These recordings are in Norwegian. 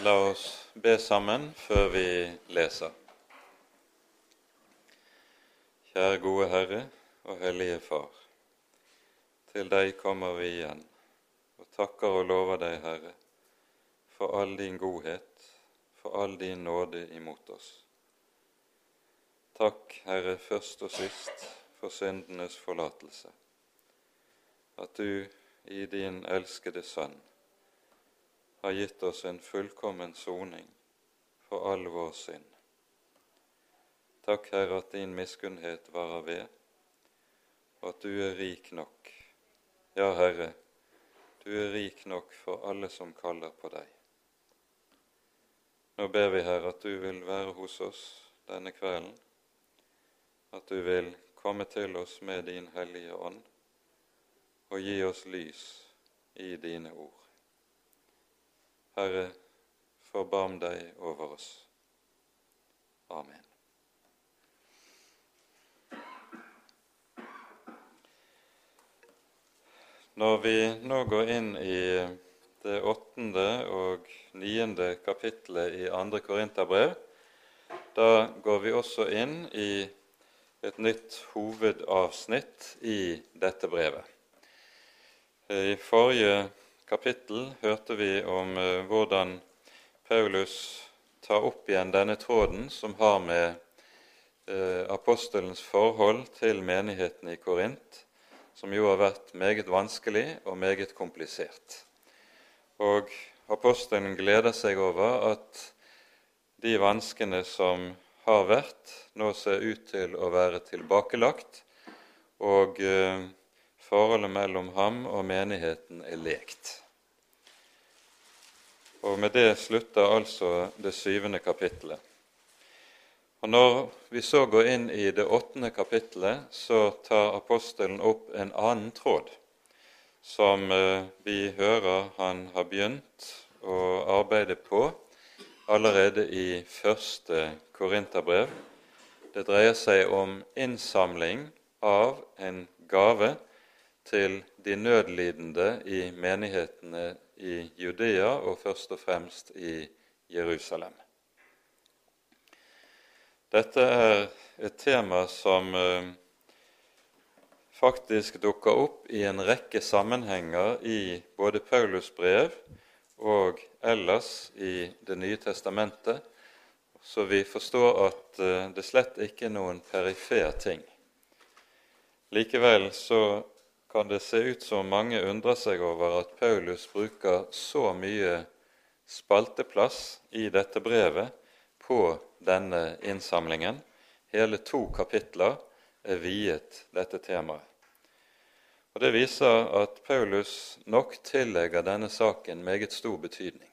La oss be sammen før vi leser. Kjære gode Herre og Hellige Far. Til deg kommer vi igjen og takker og lover deg, Herre, for all din godhet, for all din nåde imot oss. Takk, Herre, først og sist for syndenes forlatelse, at du i din elskede Sønn har gitt oss en fullkommen soning for all vår synd. Takk, Herre, at din miskunnhet varer ved, og at du er rik nok. Ja, Herre, du er rik nok for alle som kaller på deg. Nå ber vi, Herre, at du vil være hos oss denne kvelden, at du vil komme til oss med din Hellige Ånd og gi oss lys i dine ord. Herre, forbarm deg over oss. Amen. Når vi nå går inn i det åttende og niende kapittelet i andre Korinterbrev, da går vi også inn i et nytt hovedavsnitt i dette brevet. I forrige kapittel hørte vi om uh, hvordan Paulus tar opp igjen denne tråden som har med uh, apostelens forhold til menigheten i Korint, som jo har vært meget vanskelig og meget komplisert. Og apostelen gleder seg over at de vanskene som har vært, nå ser ut til å være tilbakelagt, og uh, forholdet mellom ham og menigheten er lekt. Og med det slutter altså det syvende kapittelet. Og Når vi så går inn i det åttende kapittelet, så tar apostelen opp en annen tråd, som eh, vi hører han har begynt å arbeide på allerede i første korinterbrev. Det dreier seg om innsamling av en gave til de nødlidende i menighetene i Judea og først og fremst i Jerusalem. Dette er et tema som eh, faktisk dukker opp i en rekke sammenhenger i både Paulus brev og ellers i Det nye testamentet, så vi forstår at eh, det slett ikke er noen perifer ting. Likevel så kan det se ut som mange undrer seg over at Paulus bruker så mye spalteplass i dette brevet på denne innsamlingen. Hele to kapitler er viet dette temaet. Og Det viser at Paulus nok tillegger denne saken meget stor betydning.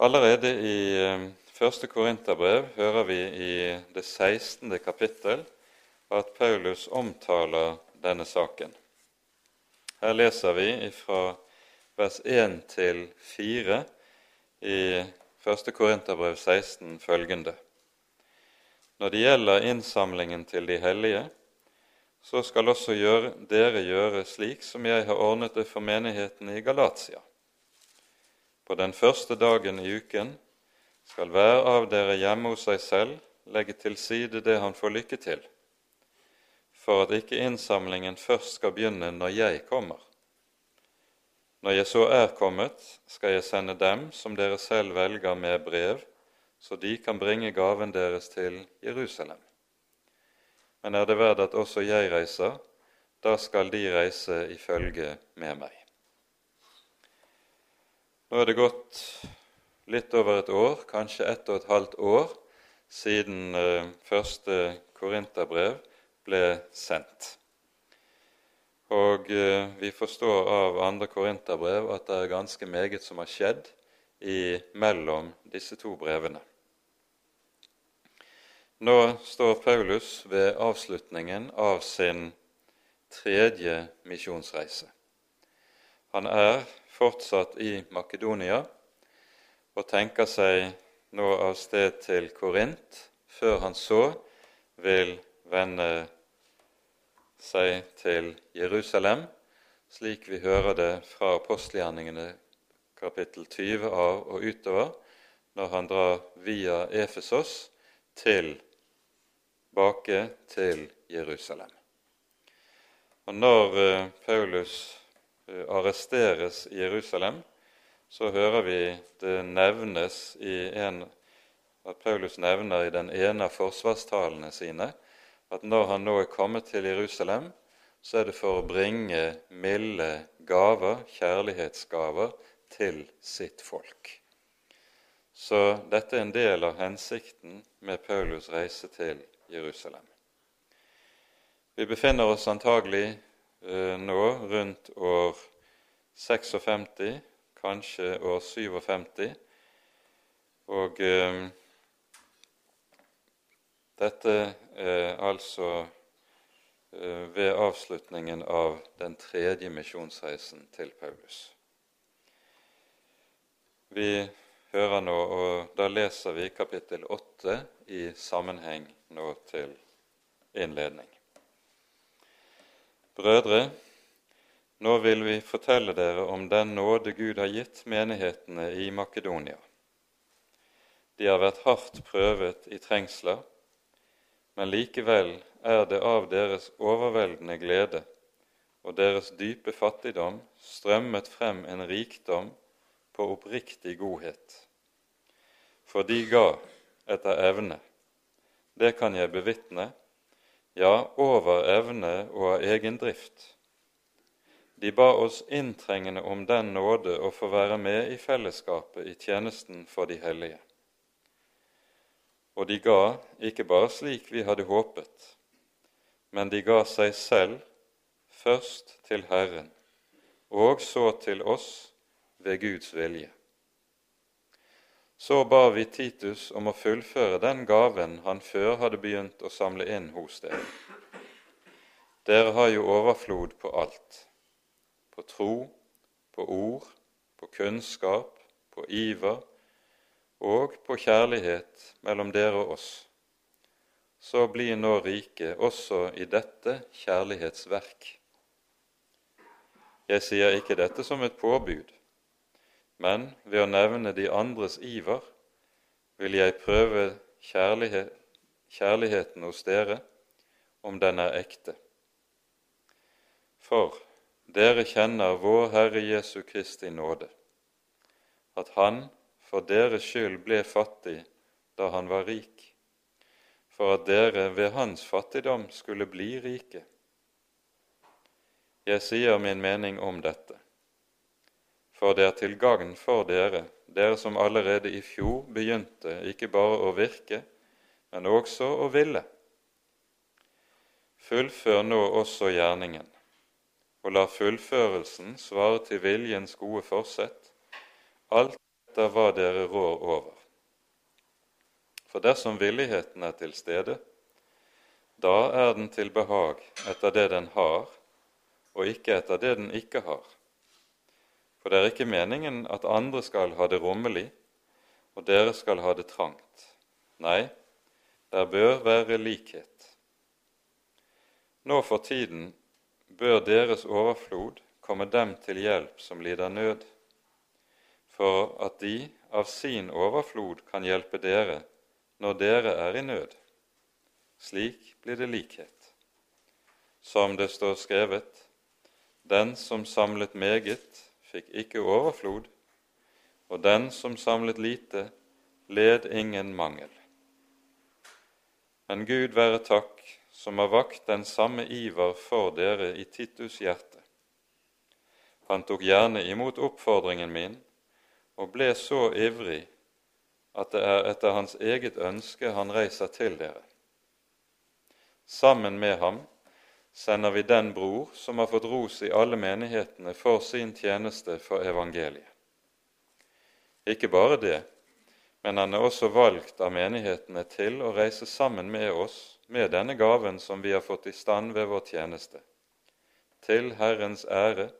Allerede i eh, første Korinterbrev hører vi i det 16. kapittel at Paulus omtaler denne saken. Her leser vi fra vers 1 til 4 i 1. Korinterbrev 16 følgende. Når det gjelder innsamlingen til de hellige, så skal også gjøre, dere gjøre slik som jeg har ordnet det for menigheten i Galatia. På den første dagen i uken skal hver av dere hjemme hos seg selv legge til side det han får lykke til for at ikke innsamlingen først skal begynne når jeg kommer. Når jeg så er kommet, skal jeg sende dem som dere selv velger, med brev, så de kan bringe gaven deres til Jerusalem. Men er det verdt at også jeg reiser, da skal de reise i følge med meg. Nå er det gått litt over et år, kanskje ett og et halvt år, siden eh, første korinterbrev ble sendt. Og eh, vi forstår av andre korinterbrev at det er ganske meget som har skjedd i, mellom disse to brevene. Nå står Paulus ved avslutningen av sin tredje misjonsreise. Han er fortsatt i Makedonia og tenker seg nå av sted til Korint, før han så vil vende seg til Jerusalem, slik vi hører det fra apostelgjerningene kapittel 20 av og utover, når han drar via Efesos tilbake til Jerusalem. Og Når eh, Paulus eh, arresteres i Jerusalem, så hører vi det nevnes i en, at Paulus nevner i den ene av forsvarstalene sine at når han nå er kommet til Jerusalem, så er det for å bringe milde gaver, kjærlighetsgaver, til sitt folk. Så dette er en del av hensikten med Paulus' reise til Jerusalem. Vi befinner oss antagelig eh, nå rundt år 56, kanskje år 57. Og eh, dette er altså eh, ved avslutningen av den tredje misjonsreisen til Paulus. Vi hører nå, og da leser vi kapittel 8 i sammenheng nå til innledning. Brødre, nå vil vi fortelle dere om den nåde Gud har gitt menighetene i Makedonia. De har vært hardt prøvet i trengsler, men likevel er det av deres overveldende glede og deres dype fattigdom strømmet frem en rikdom på oppriktig godhet. For de ga etter evne. Det kan jeg bevitne, ja, over evne og av egen drift de ba oss inntrengende om den nåde å få være med i fellesskapet i tjenesten for de hellige. Og de ga ikke bare slik vi hadde håpet, men de ga seg selv først til Herren, og så til oss ved Guds vilje. Så ba vi Titus om å fullføre den gaven han før hadde begynt å samle inn hos dere. Dere har jo overflod på alt på tro, på ord, på kunnskap, på iver og på kjærlighet mellom dere og oss, så blir nå rike også i dette kjærlighetsverk. Jeg sier ikke dette som et påbud, men ved å nevne de andres iver vil jeg prøve kjærlighet, kjærligheten hos dere, om den er ekte. For dere kjenner vår Herre Jesu Kristi nåde, at Han for deres skyld ble fattig da han var rik, for at dere ved hans fattigdom skulle bli rike. Jeg sier min mening om dette, for det er til gagn for dere, dere som allerede i fjor begynte ikke bare å virke, men også å ville. Fullfør nå også gjerningen og la fullførelsen svare til viljens gode forsett, alt etter hva dere rår over. For dersom villigheten er til stede, da er den til behag etter det den har, og ikke etter det den ikke har. For det er ikke meningen at andre skal ha det rommelig, og dere skal ha det trangt. Nei, der bør være likhet. Nå for tiden bør deres overflod komme dem til hjelp som lider nød, for at de av sin overflod kan hjelpe dere når dere er i nød. Slik blir det likhet. Som det står skrevet:" Den som samlet meget, fikk ikke overflod, og den som samlet lite, led ingen mangel. Men Gud være takk som har vakt den samme iver for dere i Titus' hjerte. Han tok gjerne imot oppfordringen min og ble så ivrig at det er etter hans eget ønske han reiser til dere. Sammen med ham sender vi den bror som har fått ros i alle menighetene for sin tjeneste for evangeliet. Ikke bare det, men han er også valgt av menighetene til å reise sammen med oss med denne gaven som vi har fått i stand ved vår tjeneste, til Herrens ære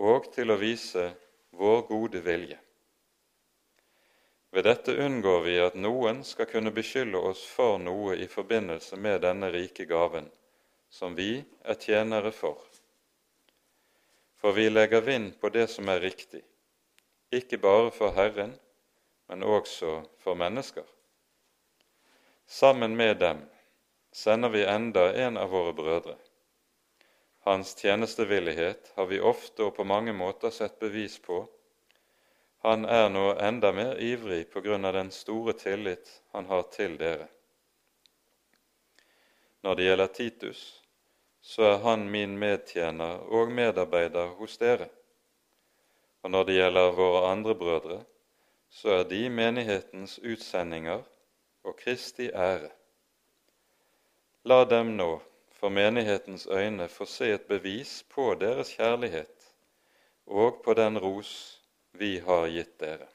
og til å vise vår gode vilje. Ved dette unngår vi at noen skal kunne beskylde oss for noe i forbindelse med denne rike gaven, som vi er tjenere for. For vi legger vind på det som er riktig, ikke bare for Herren, men også for mennesker. Sammen med dem sender vi enda en av våre brødre. Hans tjenestevillighet har vi ofte og på mange måter sett bevis på. Han er nå enda mer ivrig på grunn av den store tillit han har til dere. Når det gjelder Titus, så er han min medtjener og medarbeider hos dere. Og når det gjelder våre andre brødre, så er de menighetens utsendinger og Kristi ære. La dem nå for menighetens øyne få se et bevis på deres kjærlighet og på den ros vi har gitt dere.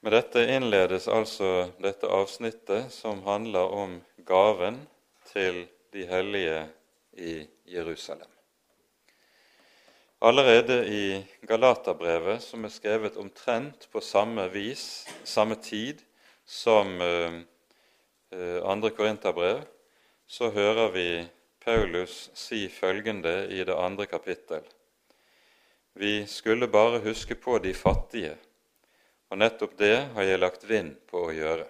Med dette innledes altså dette avsnittet som handler om gaven til de hellige i Jerusalem. Allerede i Galaterbrevet, som er skrevet omtrent på samme vis, samme tid som eh, andre Korinterbrev, så hører vi Paulus si følgende i det andre kapittel. Vi skulle bare huske på de fattige, og nettopp det har jeg lagt vind på å gjøre.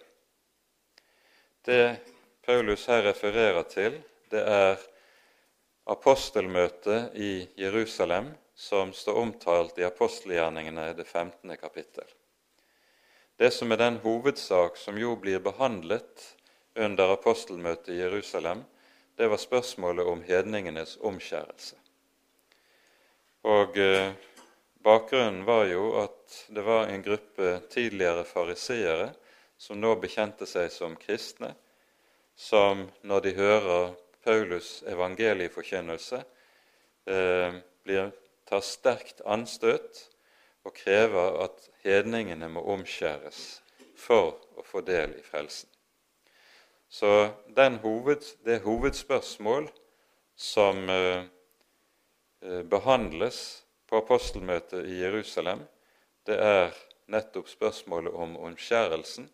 Det Paulus her refererer til, det er apostelmøtet i Jerusalem, som står omtalt i apostelgjerningene i det 15. kapittel. Det som er den hovedsak som jo blir behandlet under apostelmøtet i Jerusalem, det var spørsmålet om hedningenes omskjærelse. Og eh, Bakgrunnen var jo at det var en gruppe tidligere fariseere som nå bekjente seg som kristne, som når de hører Paulus' evangelieforkynnelse, eh, tar sterkt anstøt og krever at hedningene må omskjæres for å få del i frelsen. Så hoved, det hovedspørsmål som eh, behandles på apostelmøtet i Jerusalem, det er nettopp spørsmålet om omskjærelsen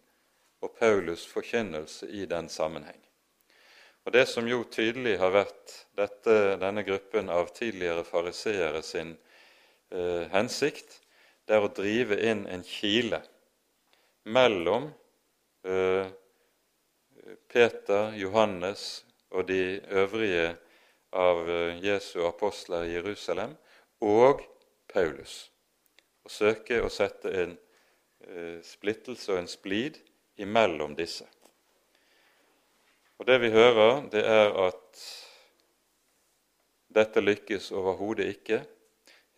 og Paulus' forkynnelse i den sammenheng. Og Det som jo tydelig har vært dette, denne gruppen av tidligere fariseere sin eh, hensikt, det er å drive inn en kile mellom eh, Peter, Johannes og de øvrige av eh, Jesu apostler i Jerusalem og Paulus. Å søke å sette en eh, splittelse og en splid imellom disse. Og Det vi hører, det er at dette lykkes overhodet ikke.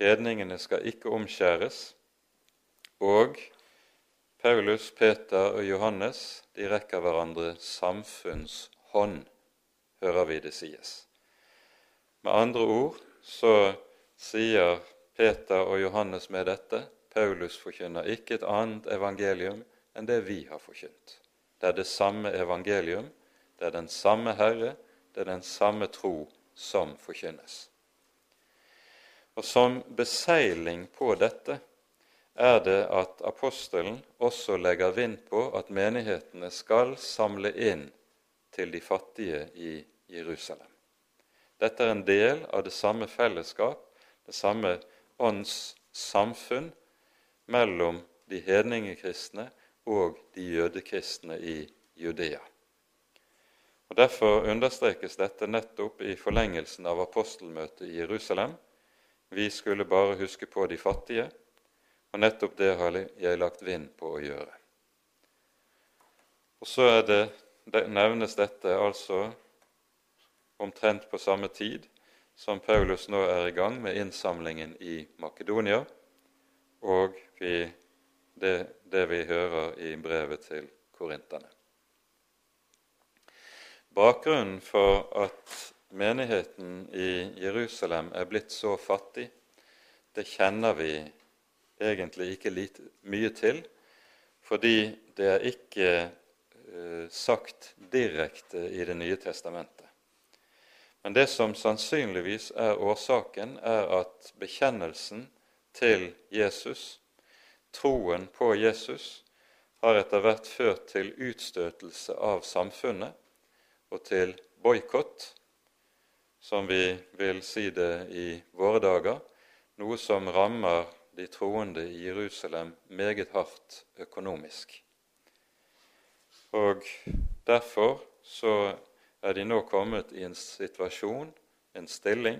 Hedningene skal ikke omskjæres. Og Paulus, Peter og Johannes de rekker hverandre samfunnshånd, hører vi det sies. Med andre ord så sier Peter og Johannes med dette Paulus forkynner ikke et annet evangelium enn det vi har forkynt. Det er det samme evangelium, det er den samme Herre, det er den samme tro som forkynnes. Og Som beseiling på dette er det at apostelen også legger vind på at menighetene skal samle inn til de fattige i Jerusalem. Dette er en del av det samme fellesskap, det samme åndssamfunn mellom de hedningekristne og de jødekristne i Judea. Og Derfor understrekes dette nettopp i forlengelsen av apostelmøtet i Jerusalem. Vi skulle bare huske på de fattige, og nettopp det har jeg lagt vind på å gjøre. Og så det, det nevnes dette altså omtrent på samme tid som Paulus nå er i gang med innsamlingen i Makedonia, og vi, det, det vi hører i brevet til korinterne. Bakgrunnen for at menigheten i Jerusalem er blitt så fattig, det kjenner vi egentlig ikke lite, mye til, fordi det er ikke uh, sagt direkte i Det nye testamentet. Men det som sannsynligvis er årsaken, er at bekjennelsen til Jesus, troen på Jesus, har etter hvert ført til utstøtelse av samfunnet og til boikott, som vi vil si det i våre dager, noe som rammer de troende i Jerusalem meget hardt økonomisk. Og derfor så er de nå kommet i en situasjon, en stilling,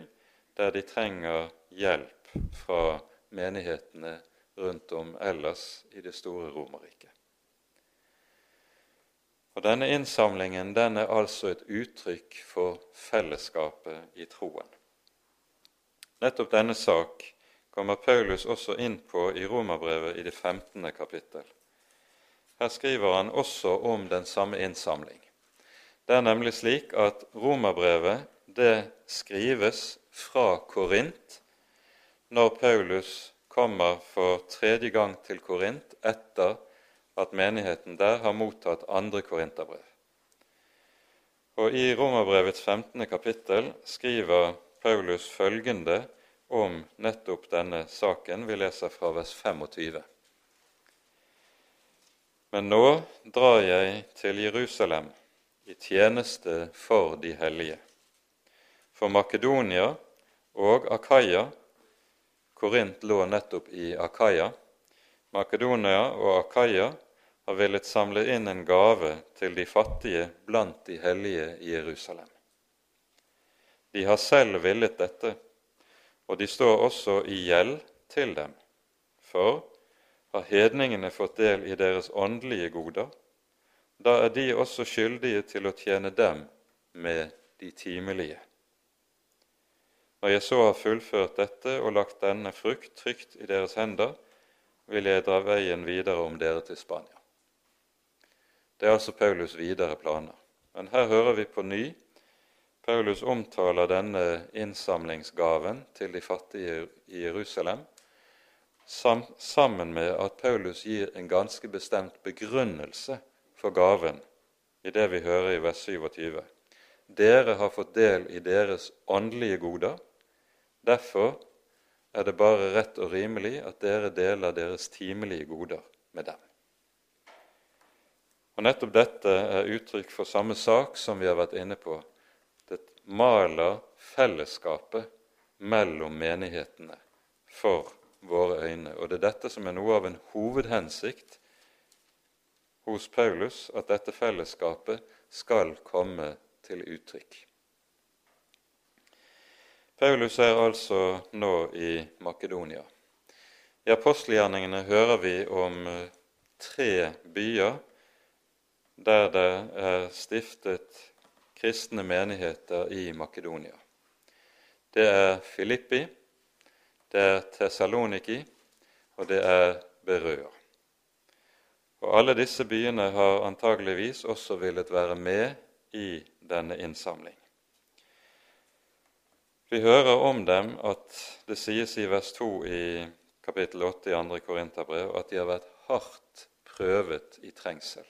der de trenger hjelp fra menighetene rundt om ellers i det store Romerriket. Og Denne innsamlingen den er altså et uttrykk for fellesskapet i troen. Nettopp denne sak kommer Paulus også inn på i Romerbrevet i det 15. kapittel. Her skriver han også om den samme innsamling. Det er nemlig slik at romerbrevet det skrives fra Korint når Paulus kommer for tredje gang til Korint etter at menigheten der har mottatt andre korinterbrev. Og I Romerbrevets 15. kapittel skriver Paulus følgende om nettopp denne saken. Vi leser fra vers 25. Men nå drar jeg til Jerusalem i tjeneste for de hellige. For Makedonia og Akaya Korint lå nettopp i Akaya. Makedonia og Akaya har villet samle inn en gave til de fattige blant de hellige i Jerusalem. De har selv villet dette, og de står også i gjeld til dem. For har hedningene fått del i deres åndelige goder, da er de også skyldige til å tjene dem med de timelige. Når jeg så har fullført dette og lagt denne frukt trygt i deres hender, vil jeg dra veien videre om dere til Spania. Det er altså Paulus' videre planer. Men her hører vi på ny Paulus omtaler denne innsamlingsgaven til de fattige i Jerusalem sammen med at Paulus gir en ganske bestemt begrunnelse for gaven i det vi hører i vers 27. Dere har fått del i deres åndelige goder. Derfor er det bare rett og rimelig at dere deler deres timelige goder med dem. Og Nettopp dette er uttrykk for samme sak som vi har vært inne på. Det maler fellesskapet mellom menighetene for våre øyne. Og det er dette som er noe av en hovedhensikt hos Paulus at dette fellesskapet skal komme til uttrykk. Paulus er altså nå i Makedonia. I apostelgjerningene hører vi om eh, tre byer der det er stiftet kristne menigheter i Makedonia. Det er Filippi, det er Tessaloniki, og det er Berøa. Og alle disse byene har antageligvis også villet være med i denne innsamling. Vi hører om dem at det sies i vers 2 i kapittel 8 i 2. Korinterbrev at de har vært hardt prøvet i trengsel.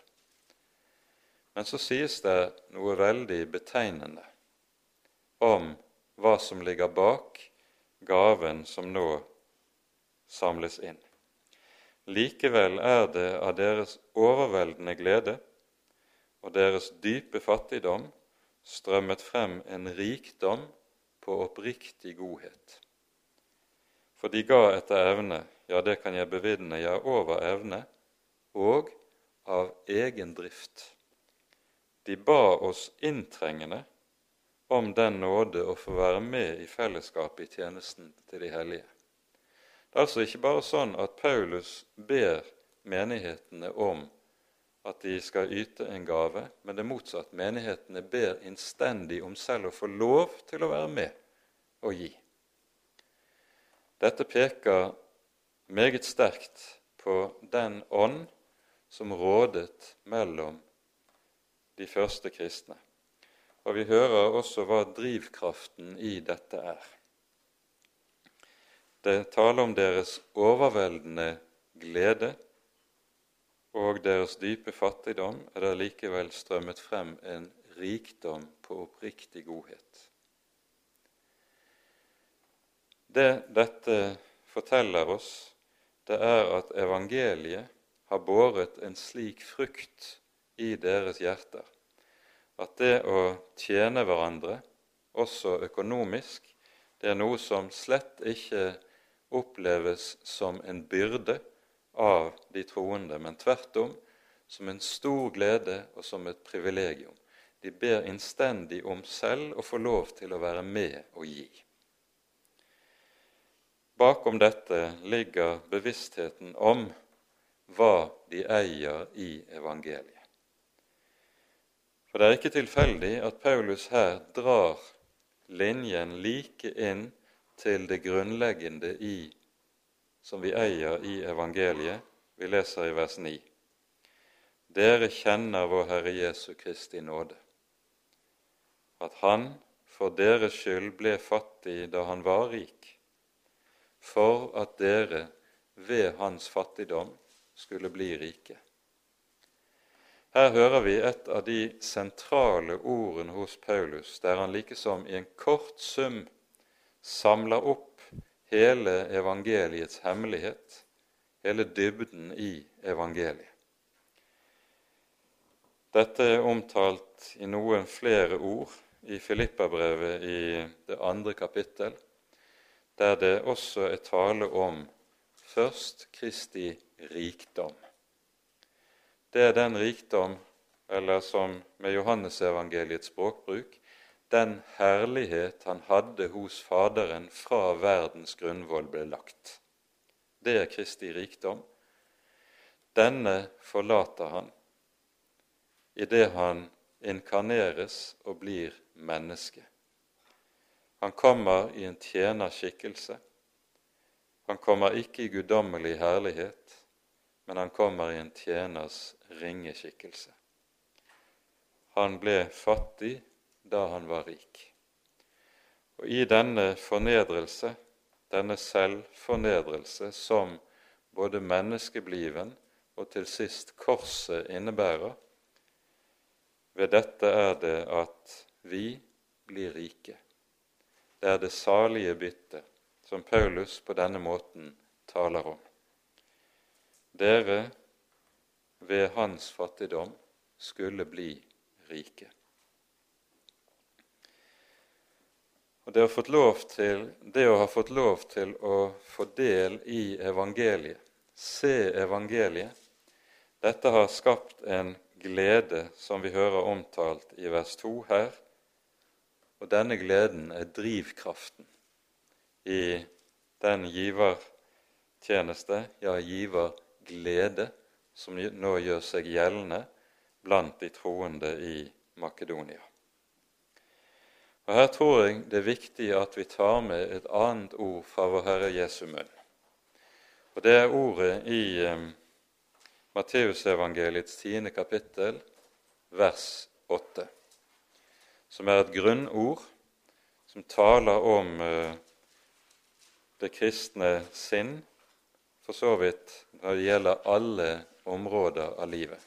Men så sies det noe veldig betegnende om hva som ligger bak gaven som nå samles inn. Likevel er det av deres overveldende glede og deres dype fattigdom strømmet frem en rikdom på oppriktig godhet. For de ga etter evne, ja, det kan jeg bevitne, ja, over evne, og av egen drift. De ba oss inntrengende om den nåde å få være med i fellesskapet i tjenesten til de hellige. Altså ikke bare sånn at Paulus ber menighetene om at de skal yte en gave, men det motsatt. Menighetene ber innstendig om selv å få lov til å være med og gi. Dette peker meget sterkt på den ånd som rådet mellom de første kristne. Og vi hører også hva drivkraften i dette er. Det taler om deres overveldende glede og deres dype fattigdom er det likevel strømmet frem en rikdom på oppriktig godhet. Det dette forteller oss, det er at evangeliet har båret en slik frukt i deres hjerter at det å tjene hverandre, også økonomisk, det er noe som slett ikke oppleves som en byrde av de troende, men tvert om som en stor glede og som et privilegium. De ber innstendig om selv å få lov til å være med og gi. Bakom dette ligger bevisstheten om hva de eier i evangeliet. For det er ikke tilfeldig at Paulus her drar linjen like inn til det grunnleggende i som vi eier i evangeliet. Vi leser i vers 9. Dere kjenner vår Herre Jesu Kristi nåde, at Han for deres skyld ble fattig da han var rik, for at dere ved hans fattigdom skulle bli rike. Her hører vi et av de sentrale ordene hos Paulus, der han likesom i en kort sum samler opp hele evangeliets hemmelighet, hele dybden i evangeliet. Dette er omtalt i noen flere ord i Filippabrevet i det andre kapittel, der det også er tale om først Kristi rikdom. Det er den rikdom, eller som med Johannesevangeliets språkbruk, den herlighet han hadde hos Faderen fra verdens grunnvoll ble lagt. Det er Kristi rikdom. Denne forlater han idet han inkarneres og blir menneske. Han kommer i en tjenerskikkelse. Han kommer ikke i guddommelig herlighet, men han kommer i en tjeners ringeskikkelse. Han ble fattig da han var rik. Og i denne fornedrelse, denne selvfornedrelse som både menneskebliven og til sist korset innebærer, ved dette er det at vi blir rike. Det er det salige byttet som Paulus på denne måten taler om. Dere ved hans fattigdom skulle bli rike. Og det, å, til, det å ha fått lov til å få del i evangeliet, se evangeliet, dette har skapt en glede som vi hører omtalt i vers 2 her. Og denne gleden er drivkraften i den givertjeneste, ja, giverglede, som nå gjør seg gjeldende blant de troende i Makedonia. Og Her tror jeg det er viktig at vi tar med et annet ord fra vår Herre Jesu munn. Og Det er ordet i um, Matteusevangeliets tiende kapittel, vers 8, som er et grunnord som taler om uh, det kristne sinn, for så vidt når det gjelder alle områder av livet.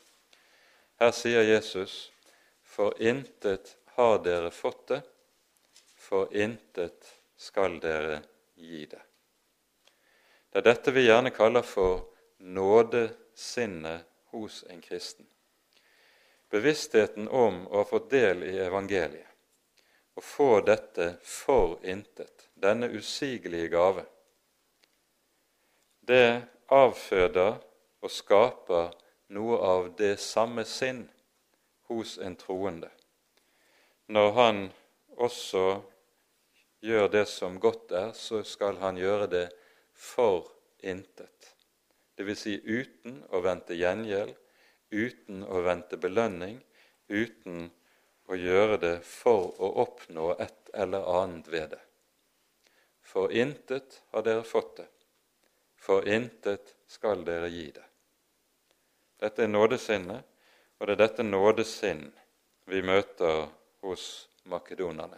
Her sier Jesus, for intet har dere fått det, for intet skal dere gi det. Det er dette vi gjerne kaller for nåde sinnet hos en kristen. Bevisstheten om å ha fått del i evangeliet, å få dette for intet, denne usigelige gave, det avføder og skaper noe av det samme sinn hos en troende, når han også gjør det som godt er, så skal han gjøre det for intet dvs. Si uten å vente gjengjeld, uten å vente belønning, uten å gjøre det for å oppnå et eller annet ved det. For intet har dere fått det, for intet skal dere gi det. Dette er nådesinnet, og det er dette nådesinn vi møter hos makedonerne.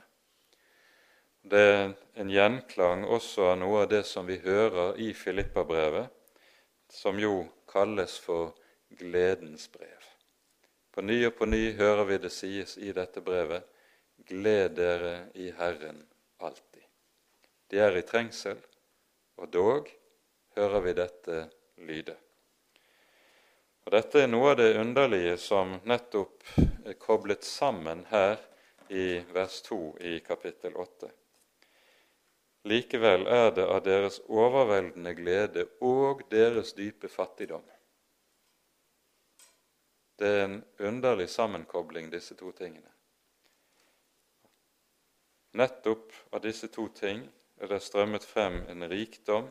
Det er en gjenklang også av noe av det som vi hører i Filippabrevet, som jo kalles for gledens brev. På ny og på ny hører vi det sies i dette brevet gled dere i Herren alltid. De er i trengsel, og dog hører vi dette lyde. Og Dette er noe av det underlige som nettopp er koblet sammen her i vers 2 i kapittel 8. Likevel er det av deres overveldende glede og deres dype fattigdom. Det er en underlig sammenkobling, disse to tingene. Nettopp av disse to ting er det strømmet frem en rikdom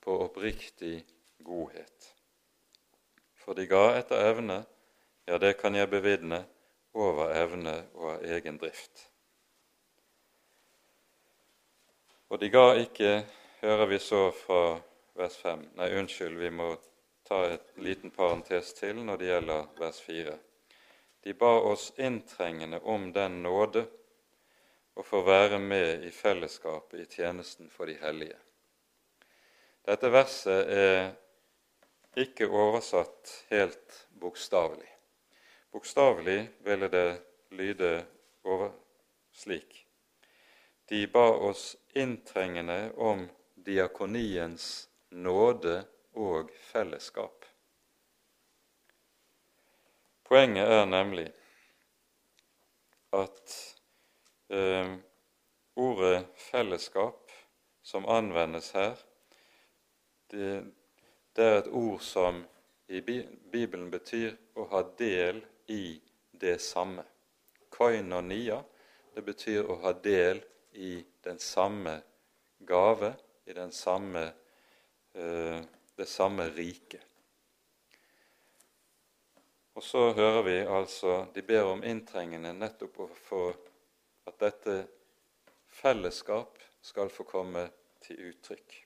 på oppriktig godhet. For de ga etter evne, ja, det kan jeg bevitne, over evne og av egen drift. Og de ga ikke, hører vi så fra vers 5 Nei, unnskyld, vi må ta et liten parentes til når det gjelder vers 4. De ba oss inntrengende om den nåde å få være med i fellesskapet i tjenesten for de hellige. Dette verset er ikke oversatt helt bokstavelig. Bokstavelig ville det lyde over slik De ba oss inntrengende om diakoniens nåde og fellesskap. Poenget er nemlig at eh, ordet 'fellesskap' som anvendes her, det, det er et ord som i Bibelen betyr å ha del i det samme. Koinonia, det betyr å ha del i den samme gave, i den samme, eh, det samme riket. Og så hører vi altså de ber om inntrengende nettopp for at dette fellesskap skal få komme til uttrykk.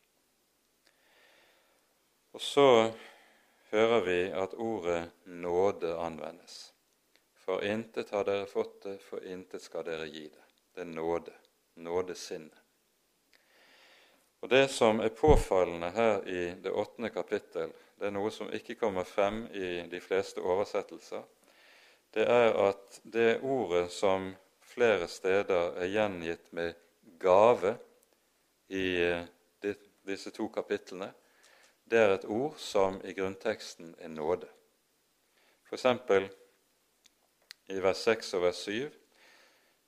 Og så hører vi at ordet nåde anvendes. For intet har dere fått det, for intet skal dere gi det. Det er nåde. Nådesinnet. Og Det som er påfallende her i det åttende kapittel, det er noe som ikke kommer frem i de fleste oversettelser, det er at det ordet som flere steder er gjengitt med gave i eh, disse to kapitlene, det er et ord som i grunnteksten er nåde. F.eks. i vers 6 og vers 7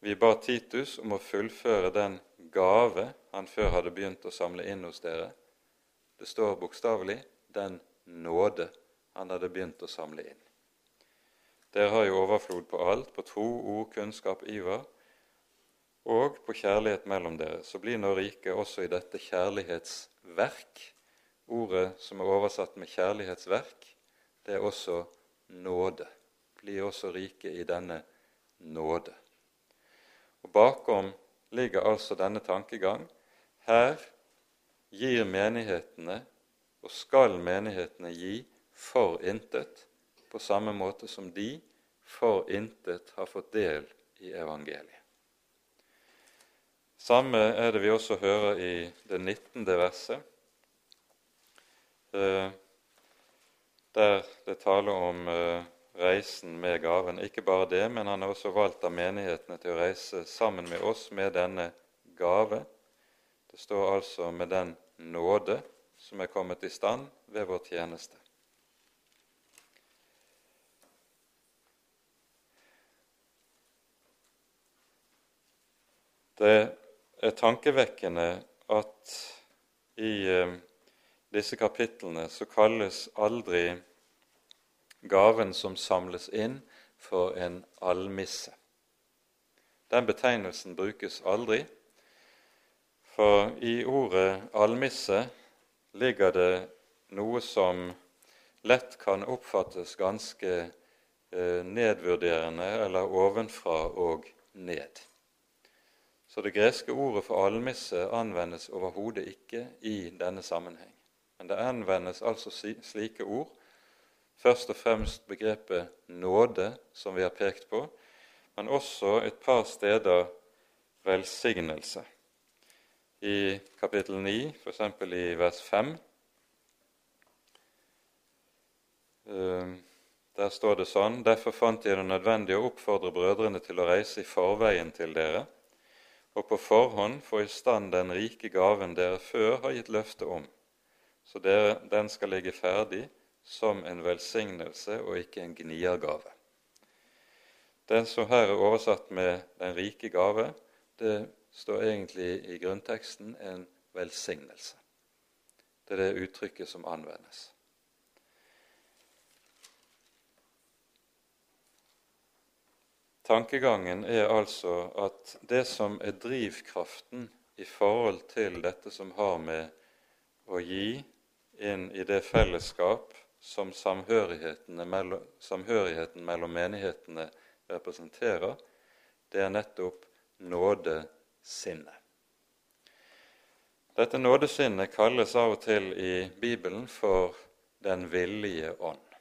vi ba Titus om å fullføre den gave han før hadde begynt å samle inn hos dere. Det står bokstavelig 'den nåde han hadde begynt å samle inn'. Dere har jo overflod på alt, på tro, ord, kunnskap, iver, og på kjærlighet mellom dere. Så blir nå riket også i dette kjærlighetsverk Ordet som er oversatt med 'kjærlighetsverk', det er også nåde. Blir også rike i denne nåde. Og Bakom ligger altså denne tankegang. Her gir menighetene, og skal menighetene gi, for intet, på samme måte som de for intet har fått del i evangeliet. Samme er det vi også hører i det 19. verset Eh, der det taler om eh, reisen med gaven. Ikke bare det, men han har også valgt av menighetene til å reise sammen med oss med denne gave. Det står altså med den nåde som er kommet i stand ved vår tjeneste. Det er tankevekkende at i eh, disse kapitlene så kalles aldri gaven som samles inn, for en almisse. Den betegnelsen brukes aldri, for i ordet almisse ligger det noe som lett kan oppfattes ganske eh, nedvurderende eller ovenfra og ned. Så det greske ordet for almisse anvendes overhodet ikke i denne sammenheng. Men det anvendes altså slike ord, først og fremst begrepet nåde, som vi har pekt på, men også et par steder velsignelse. I kapittel 9, f.eks. i vers 5, eh, der står det sånn Derfor fant jeg det nødvendig å oppfordre brødrene til å reise i forveien til dere, og på forhånd få i stand den rike gaven dere før har gitt løfte om så dere, den skal ligge ferdig som en velsignelse og ikke en gniergave. Den som her er oversatt med 'den rike gave', det står egentlig i grunnteksten en velsignelse. Det er det uttrykket som anvendes. Tankegangen er altså at det som er drivkraften i forhold til dette som har med å gi inn i det fellesskap som mellom, samhørigheten mellom menighetene representerer, det er nettopp nådesinnet. Dette nådesinnet kalles av og til i Bibelen for Den villige ånd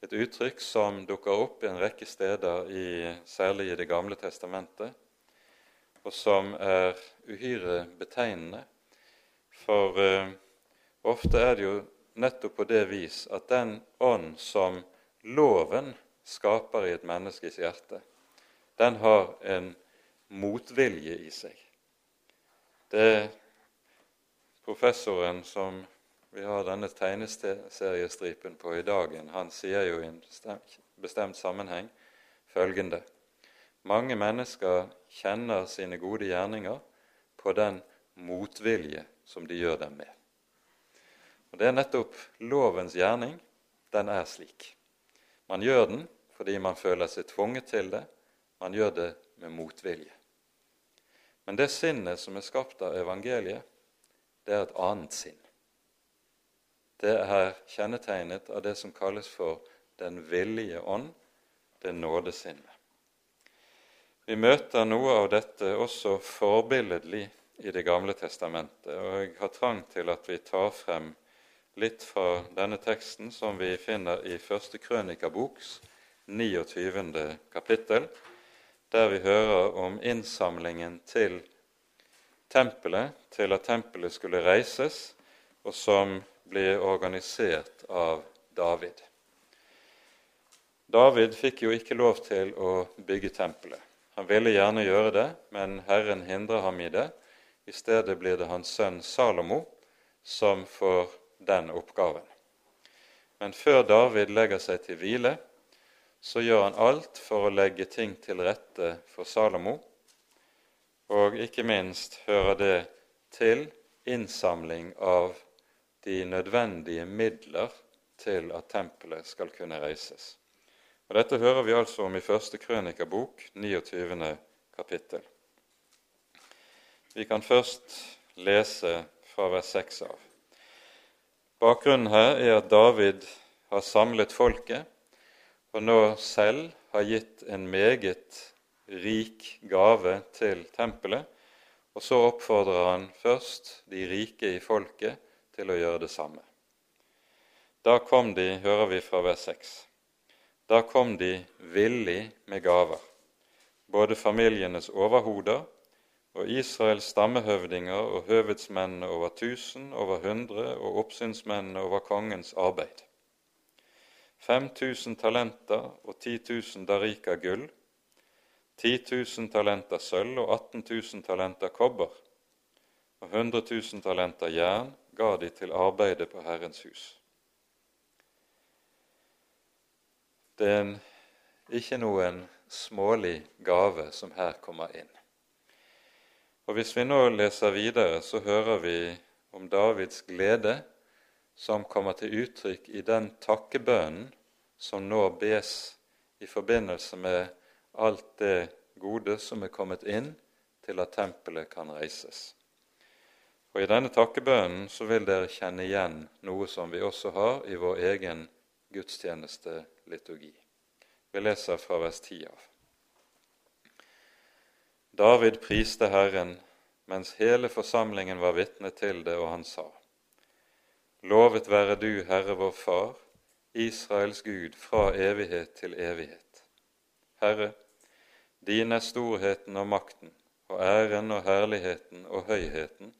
et uttrykk som dukker opp i en rekke steder, i, særlig i Det gamle testamentet, og som er uhyre betegnende. For eh, ofte er det jo nettopp på det vis at den ånd som loven skaper i et menneskes hjerte, den har en motvilje i seg. Det er professoren som vi har denne tegneseriestripen på i dagen, han sier jo i en bestemt sammenheng følgende Mange mennesker kjenner sine gode gjerninger på den motvilje som de gjør dem med. Og Det er nettopp lovens gjerning. Den er slik. Man gjør den fordi man føler seg tvunget til det. Man gjør det med motvilje. Men det sinnet som er skapt av evangeliet, det er et annet sinn det er kjennetegnet av det som kalles for den villige ånd, det nådesinnet. Vi møter noe av dette også forbilledlig i Det gamle testamentet, og jeg har trang til at vi tar frem litt fra denne teksten som vi finner i første krønikaboks 29. kapittel, der vi hører om innsamlingen til tempelet, til at tempelet skulle reises, og som ble organisert av David. David fikk jo ikke lov til å bygge tempelet. Han ville gjerne gjøre det, men Herren hindrer ham i det. I stedet blir det hans sønn Salomo som får den oppgaven. Men før David legger seg til hvile, så gjør han alt for å legge ting til rette for Salomo, og ikke minst hører det til innsamling av de nødvendige midler til at tempelet skal kunne reises. Og Dette hører vi altså om i første krønikerbok, 29. kapittel. Vi kan først lese fra vers 6 av. Bakgrunnen her er at David har samlet folket, og nå selv har gitt en meget rik gave til tempelet. Og så oppfordrer han først de rike i folket til å gjøre det samme. Da kom de, hører vi fra vers 6, da kom de villig med gaver, både familienes overhoder og Israels stammehøvdinger og høvedsmennene over tusen, over hundre og oppsynsmennene over kongens arbeid. 5000 talenter og 10 000 darika gull, 10 000 talenter sølv og 18 000 talenter kobber, og 100 000 talenter jern ga de til arbeidet på Herrens hus. Det er en, ikke noen smålig gave som her kommer inn. Og Hvis vi nå leser videre, så hører vi om Davids glede som kommer til uttrykk i den takkebønnen som nå bes i forbindelse med alt det gode som er kommet inn til at tempelet kan reises. Og I denne takkebønnen så vil dere kjenne igjen noe som vi også har i vår egen gudstjenesteliturgi. Vi leser fra vers 10 av. David priste Herren mens hele forsamlingen var vitne til det, og han sa:" Lovet være du, Herre vår Far, Israels Gud, fra evighet til evighet. Herre, din er storheten og makten, og æren og herligheten og høyheten,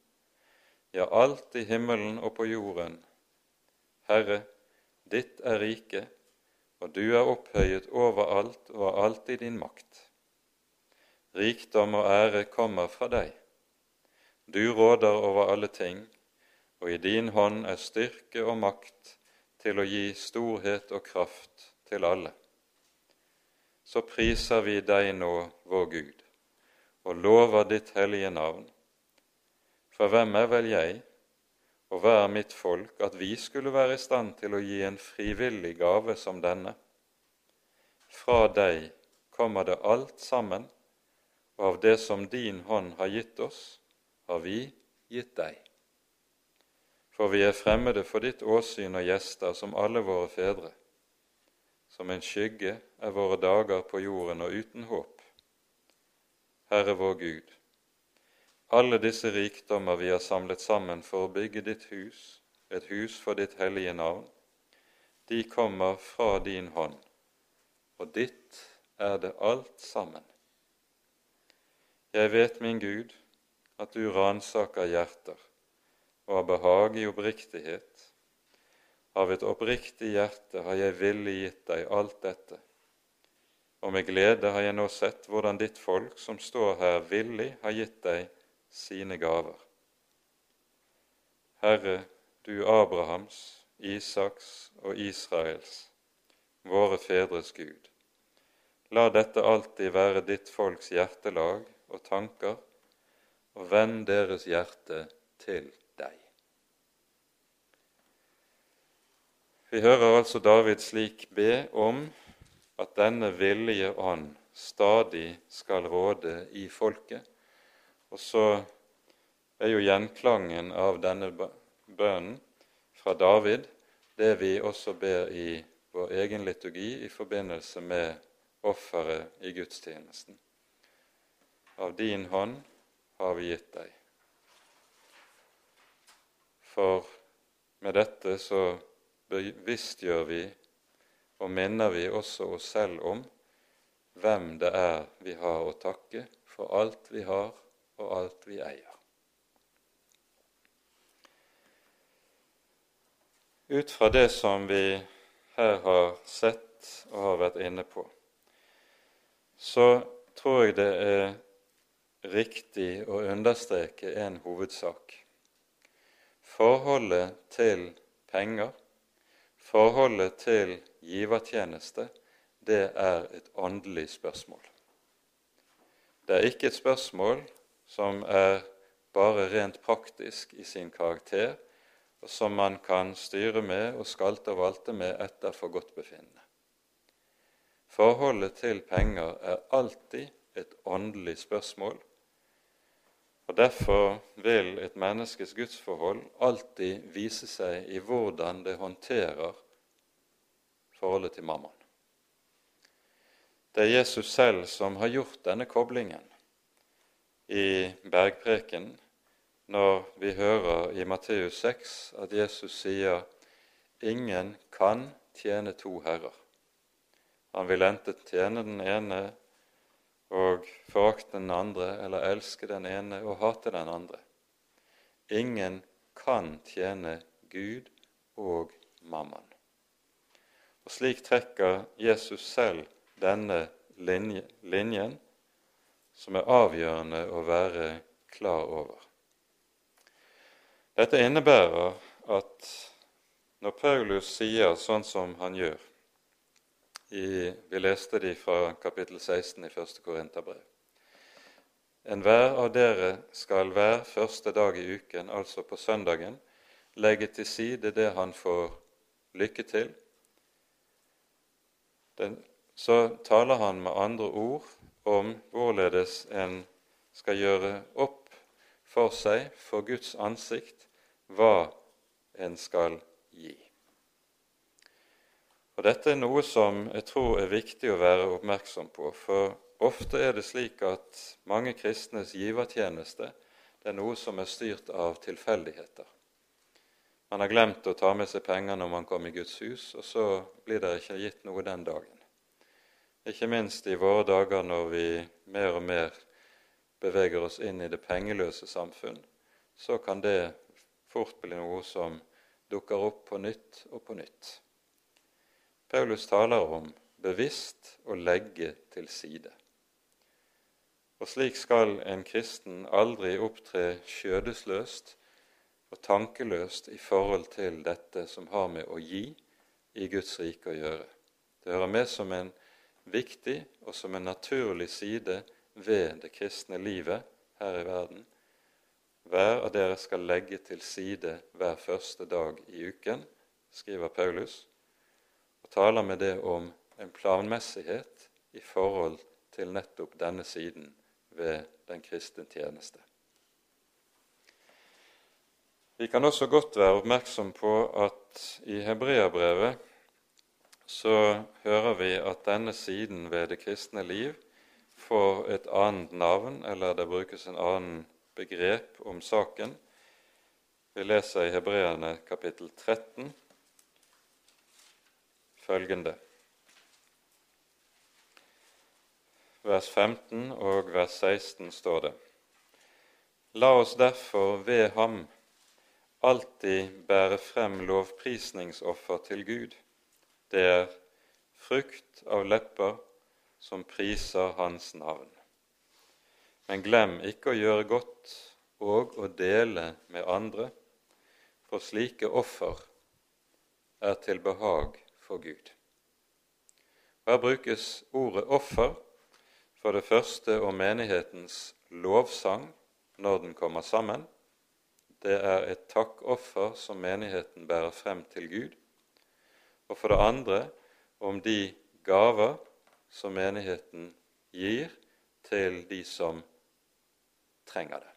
ja, alt i himmelen og på jorden. Herre, ditt er riket, og du er opphøyet over alt og har alltid din makt. Rikdom og ære kommer fra deg. Du råder over alle ting, og i din hånd er styrke og makt til å gi storhet og kraft til alle. Så priser vi deg nå, vår Gud, og lover ditt hellige navn For hvem er vel jeg, og hva er mitt folk, at vi skulle være i stand til å gi en frivillig gave som denne? Fra deg kommer det alt sammen, og av det som din hånd har gitt oss, har vi gitt deg. For vi er fremmede for ditt åsyn og gjester som alle våre fedre. Som en skygge er våre dager på jorden og uten håp. Herre vår Gud, alle disse rikdommer vi har samlet sammen for å bygge ditt hus, et hus for ditt hellige navn, de kommer fra din hånd, og ditt er det alt sammen. Jeg vet, min Gud, at du ransaker hjerter og har behag i oppriktighet. Av et oppriktig hjerte har jeg villig gitt deg alt dette og med glede har jeg nå sett hvordan ditt folk som står her, villig har gitt deg sine gaver. Herre, du Abrahams, Isaks og Israels, våre fedres Gud, la dette alltid være ditt folks hjertelag og tanker, og vend deres hjerte til deg. Vi hører altså David slik be om at denne villige ånd stadig skal råde i folket. Og så er jo gjenklangen av denne bønnen fra David det vi også ber i vår egen liturgi i forbindelse med offeret i gudstjenesten. Av din hånd har vi gitt deg. For med dette så bevisstgjør vi og minner vi også oss selv om hvem det er vi har å takke for alt vi har og alt vi eier. Ut fra det som vi her har sett og har vært inne på, så tror jeg det er riktig å understreke en hovedsak. Forholdet til penger, forholdet til givertjeneste, det er et åndelig spørsmål. Det er ikke et spørsmål som er bare rent praktisk i sin karakter, og som man kan styre med og skalte og valte med etter forgodtbefinnende. Forholdet til penger er alltid et åndelig spørsmål, og Derfor vil et menneskes gudsforhold alltid vise seg i hvordan det håndterer forholdet til mammon. Det er Jesus selv som har gjort denne koblingen i bergpreken når vi hører i Matteus 6 at Jesus sier ingen kan tjene to herrer. Han vil enten tjene den ene og forakte den andre, eller elske den ene og hate den andre. Ingen kan tjene Gud og mammon. Og Slik trekker Jesus selv denne linje, linjen, som er avgjørende å være klar over. Dette innebærer at når Paulus sier sånn som han gjør i, Vi leste de fra kapittel 16 i første Korinterbrev. Enhver av dere skal hver første dag i uken, altså på søndagen, legge til side det han får lykke til, den, så taler han med andre ord om hvorledes en skal gjøre opp for seg, for Guds ansikt, hva en skal gi. Og Dette er noe som jeg tror er viktig å være oppmerksom på, for ofte er det slik at mange kristnes givertjeneste det er noe som er styrt av tilfeldigheter. Man har glemt å ta med seg penger når man kommer i Guds hus, og så blir det ikke gitt noe den dagen. Ikke minst i våre dager når vi mer og mer beveger oss inn i det pengeløse samfunn, så kan det fort bli noe som dukker opp på nytt og på nytt. Paulus taler om bevisst å legge til side. Og slik skal en kristen aldri opptre skjødesløst og tankeløst i forhold til dette som har med å gi i Guds rike å gjøre. Det hører med som en viktig og som en naturlig side ved det kristne livet her i verden. hver av dere skal legge til side hver første dag i uken, skriver Paulus, taler med det om en planmessighet i forhold til nettopp denne siden ved den kristne tjeneste. Vi kan også godt være oppmerksom på at i Hebreabrevet så hører vi at denne siden ved det kristne liv får et annet navn, eller det brukes en annen begrep om saken. Vi leser i Hebreerne kapittel 13 følgende Vers 15 og vers 16 står det:" La oss derfor ved ham alltid bære frem lovprisningsoffer til Gud. Det er frukt av lepper som priser Hans navn. Men glem ikke å gjøre godt og å dele med andre, for slike offer er til behag for Gud. Her brukes ordet offer for det første om menighetens lovsang når den kommer sammen. Det er et takkoffer som menigheten bærer frem til Gud. Og for det andre om de gaver som menigheten gir til de som trenger det.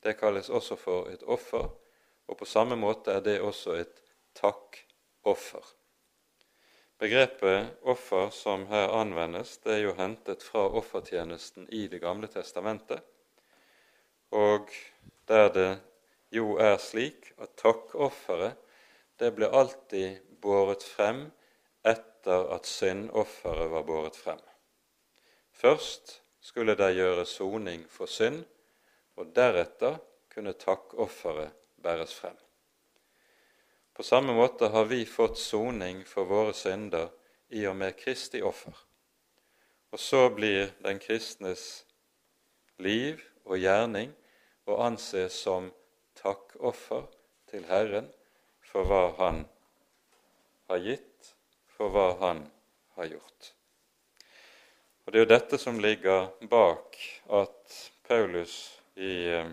Det kalles også for et offer, og på samme måte er det også et takkoffer. Begrepet offer som her anvendes, det er jo hentet fra offertjenesten i Det gamle testamentet, og der det jo er slik at takkofferet det ble alltid båret frem etter at syndofferet var båret frem. Først skulle det gjøre soning for synd, og deretter kunne takkofferet bæres frem. På samme måte har vi fått soning for våre synder i og med Kristi offer. Og så blir den kristnes liv og gjerning å anse som takkoffer til Herren for hva Han har gitt, for hva Han har gjort. Og Det er jo dette som ligger bak at Paulus i eh,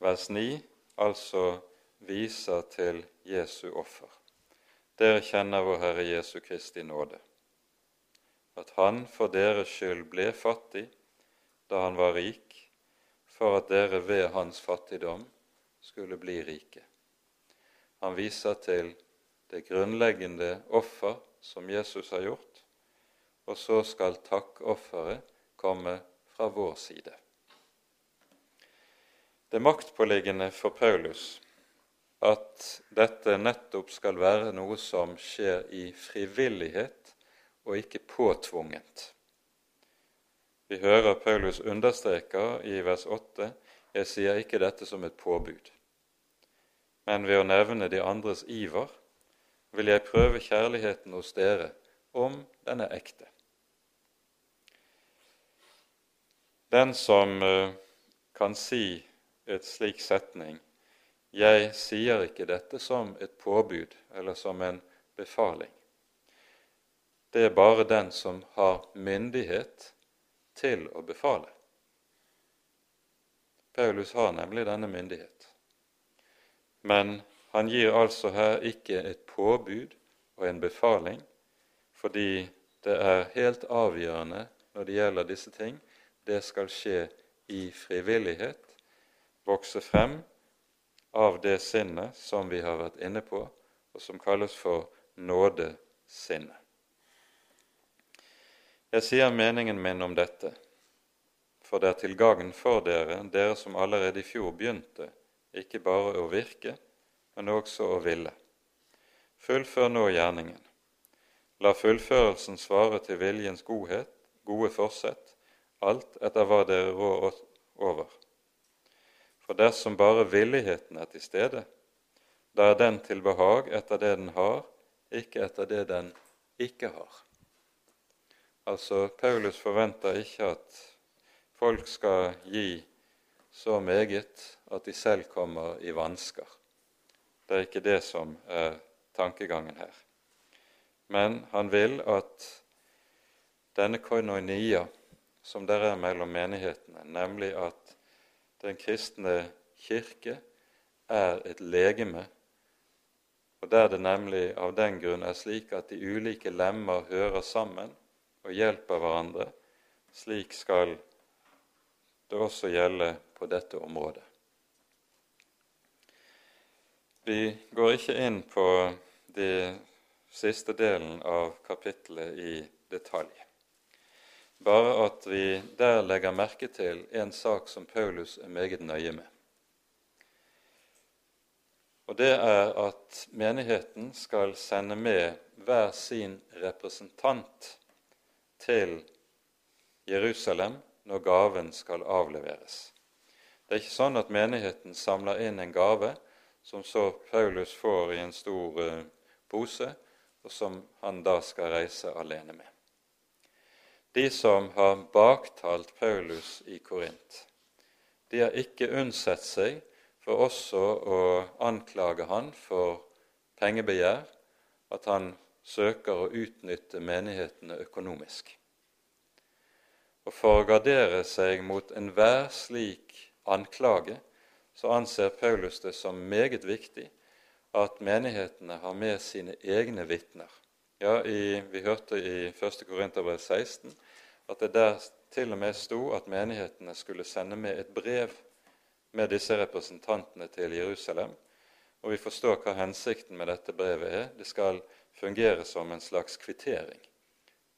vers 9 altså viser til Jesu offer. Dere kjenner vår Herre Jesu Kristi nåde, at Han for deres skyld ble fattig da han var rik, for at dere ved hans fattigdom skulle bli rike. Han viser til det grunnleggende offer som Jesus har gjort, og så skal takkofferet komme fra vår side. Det maktpåliggende for Paulus at dette nettopp skal være noe som skjer i frivillighet og ikke påtvungent. Vi hører Paulus understreker i vers 8 jeg sier ikke dette som et påbud, men ved å nevne de andres iver vil jeg prøve kjærligheten hos dere om den er ekte. Den som eh, kan si et slik setning jeg sier ikke dette som et påbud eller som en befaling. Det er bare den som har myndighet til å befale. Paulus har nemlig denne myndighet. Men han gir altså her ikke et påbud og en befaling, fordi det er helt avgjørende når det gjelder disse ting. Det skal skje i frivillighet, vokse frem av det sinnet som vi har vært inne på, og som kalles for nådesinnet. Jeg sier meningen min om dette, for det er til gagn for dere, dere som allerede i fjor begynte, ikke bare å virke, men også å ville. Fullfør nå gjerningen. La fullførelsen svare til viljens godhet, gode forsett, alt etter hva dere rår over. For dersom bare villigheten er til stede, da er den til behag etter det den har, ikke etter det den ikke har. Altså, Paulus forventer ikke at folk skal gi så meget at de selv kommer i vansker. Det er ikke det som er tankegangen her. Men han vil at denne koinonia som der er mellom menighetene, nemlig at den kristne kirke er et legeme, og der det nemlig av den grunn er slik at de ulike lemmer hører sammen og hjelper hverandre, slik skal det også gjelde på dette området. Vi går ikke inn på den siste delen av kapittelet i detalj. Bare at vi der legger merke til en sak som Paulus er meget nøye med. Og det er at menigheten skal sende med hver sin representant til Jerusalem når gaven skal avleveres. Det er ikke sånn at menigheten samler inn en gave som så Paulus får i en stor uh, pose, og som han da skal reise alene med. De som har baktalt Paulus i Korint, de har ikke unnsett seg for også å anklage han for pengebegjær, at han søker å utnytte menighetene økonomisk. Og For å gardere seg mot enhver slik anklage så anser Paulus det som meget viktig at menighetene har med sine egne vitner. Ja, i, Vi hørte i 1. Korinterbrev 16 at det der til og med sto at menighetene skulle sende med et brev med disse representantene til Jerusalem. Og vi forstår hva hensikten med dette brevet er. Det skal fungere som en slags kvittering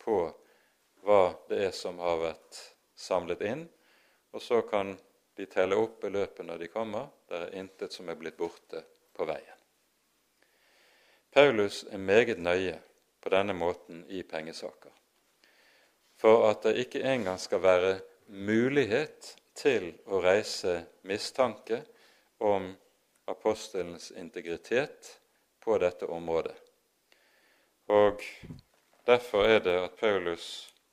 på hva det er som har vært samlet inn, og så kan de telle opp beløpet når de kommer. Det er intet som er blitt borte på veien. Paulus er meget nøye på denne måten i pengesaker, for at det ikke engang skal være mulighet til å reise mistanke om apostelens integritet på dette området. Og Derfor er det at Paulus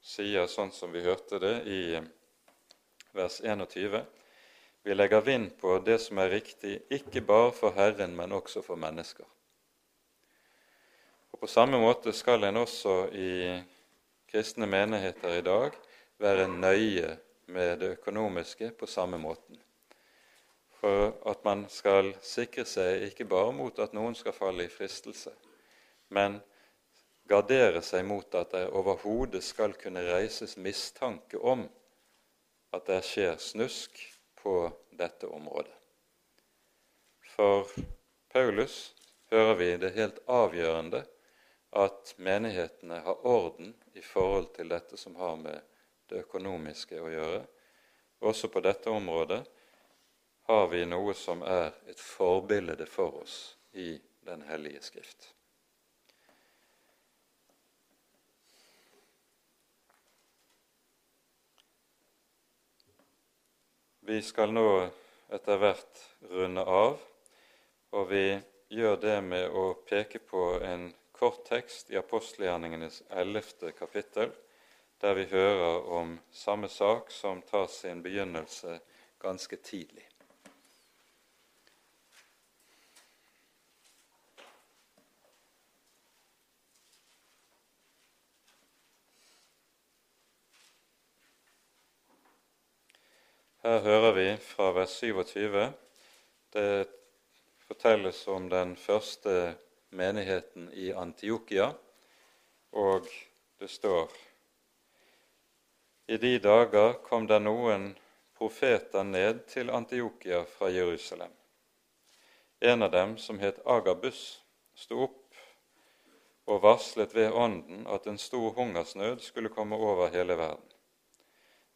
sier sånn som vi hørte det i vers 21. Vi legger vind på det som er riktig, ikke bare for Herren, men også for mennesker. På samme måte skal en også i kristne menigheter i dag være nøye med det økonomiske på samme måten. For at man skal sikre seg ikke bare mot at noen skal falle i fristelse, men gardere seg mot at det overhodet skal kunne reises mistanke om at det skjer snusk på dette området. For Paulus hører vi det helt avgjørende at menighetene har orden i forhold til dette som har med det økonomiske å gjøre. Også på dette området har vi noe som er et forbilde for oss i Den hellige skrift. Vi skal nå etter hvert runde av, og vi gjør det med å peke på en kort tekst i apostelgjerningenes ellevte kapittel, der vi hører om samme sak som tar sin begynnelse ganske tidlig. Her hører vi fra vers 27 Det fortelles om den første menigheten i Antiokia, og det står i de dager kom det noen profeter ned til Antiokia fra Jerusalem. En av dem, som het Agabus, sto opp og varslet ved Ånden at en stor hungersnød skulle komme over hele verden.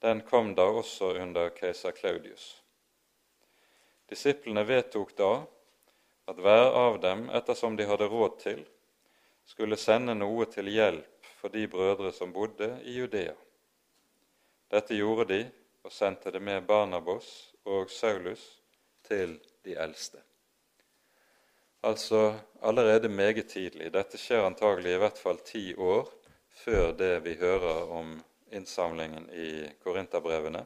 Den kom da også under keiser Claudius. Disiplene vedtok da at hver av dem, ettersom de hadde råd til, skulle sende noe til hjelp for de brødre som bodde i Judea. Dette gjorde de og sendte det med Barnabos og Saulus til de eldste. Altså allerede meget tidlig. Dette skjer antagelig i hvert fall ti år før det vi hører om innsamlingen i Korinterbrevene.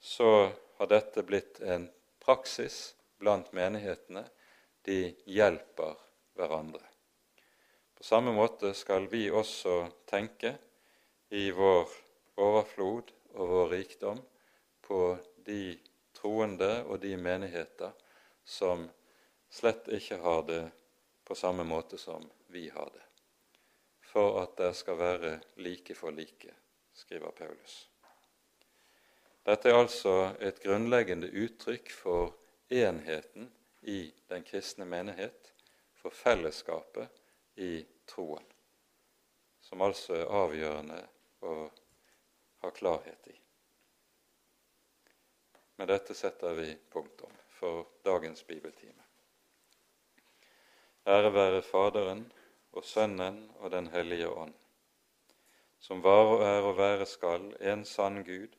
Så har dette blitt en praksis blant menighetene. De hjelper hverandre. På samme måte skal vi også tenke i vår overflod og vår rikdom på de troende og de menigheter som slett ikke har det på samme måte som vi har det, for at det skal være like for like, skriver Paulus. Dette er altså et grunnleggende uttrykk for enheten i den kristne menighet, for fellesskapet i troen, som altså er avgjørende å ha klarhet i. Med dette setter vi punktum for dagens bibeltime. Ære være Faderen og Sønnen og Den hellige ånd, som var og er og være skal en sann Gud,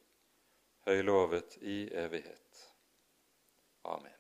høylovet i evighet. Amen.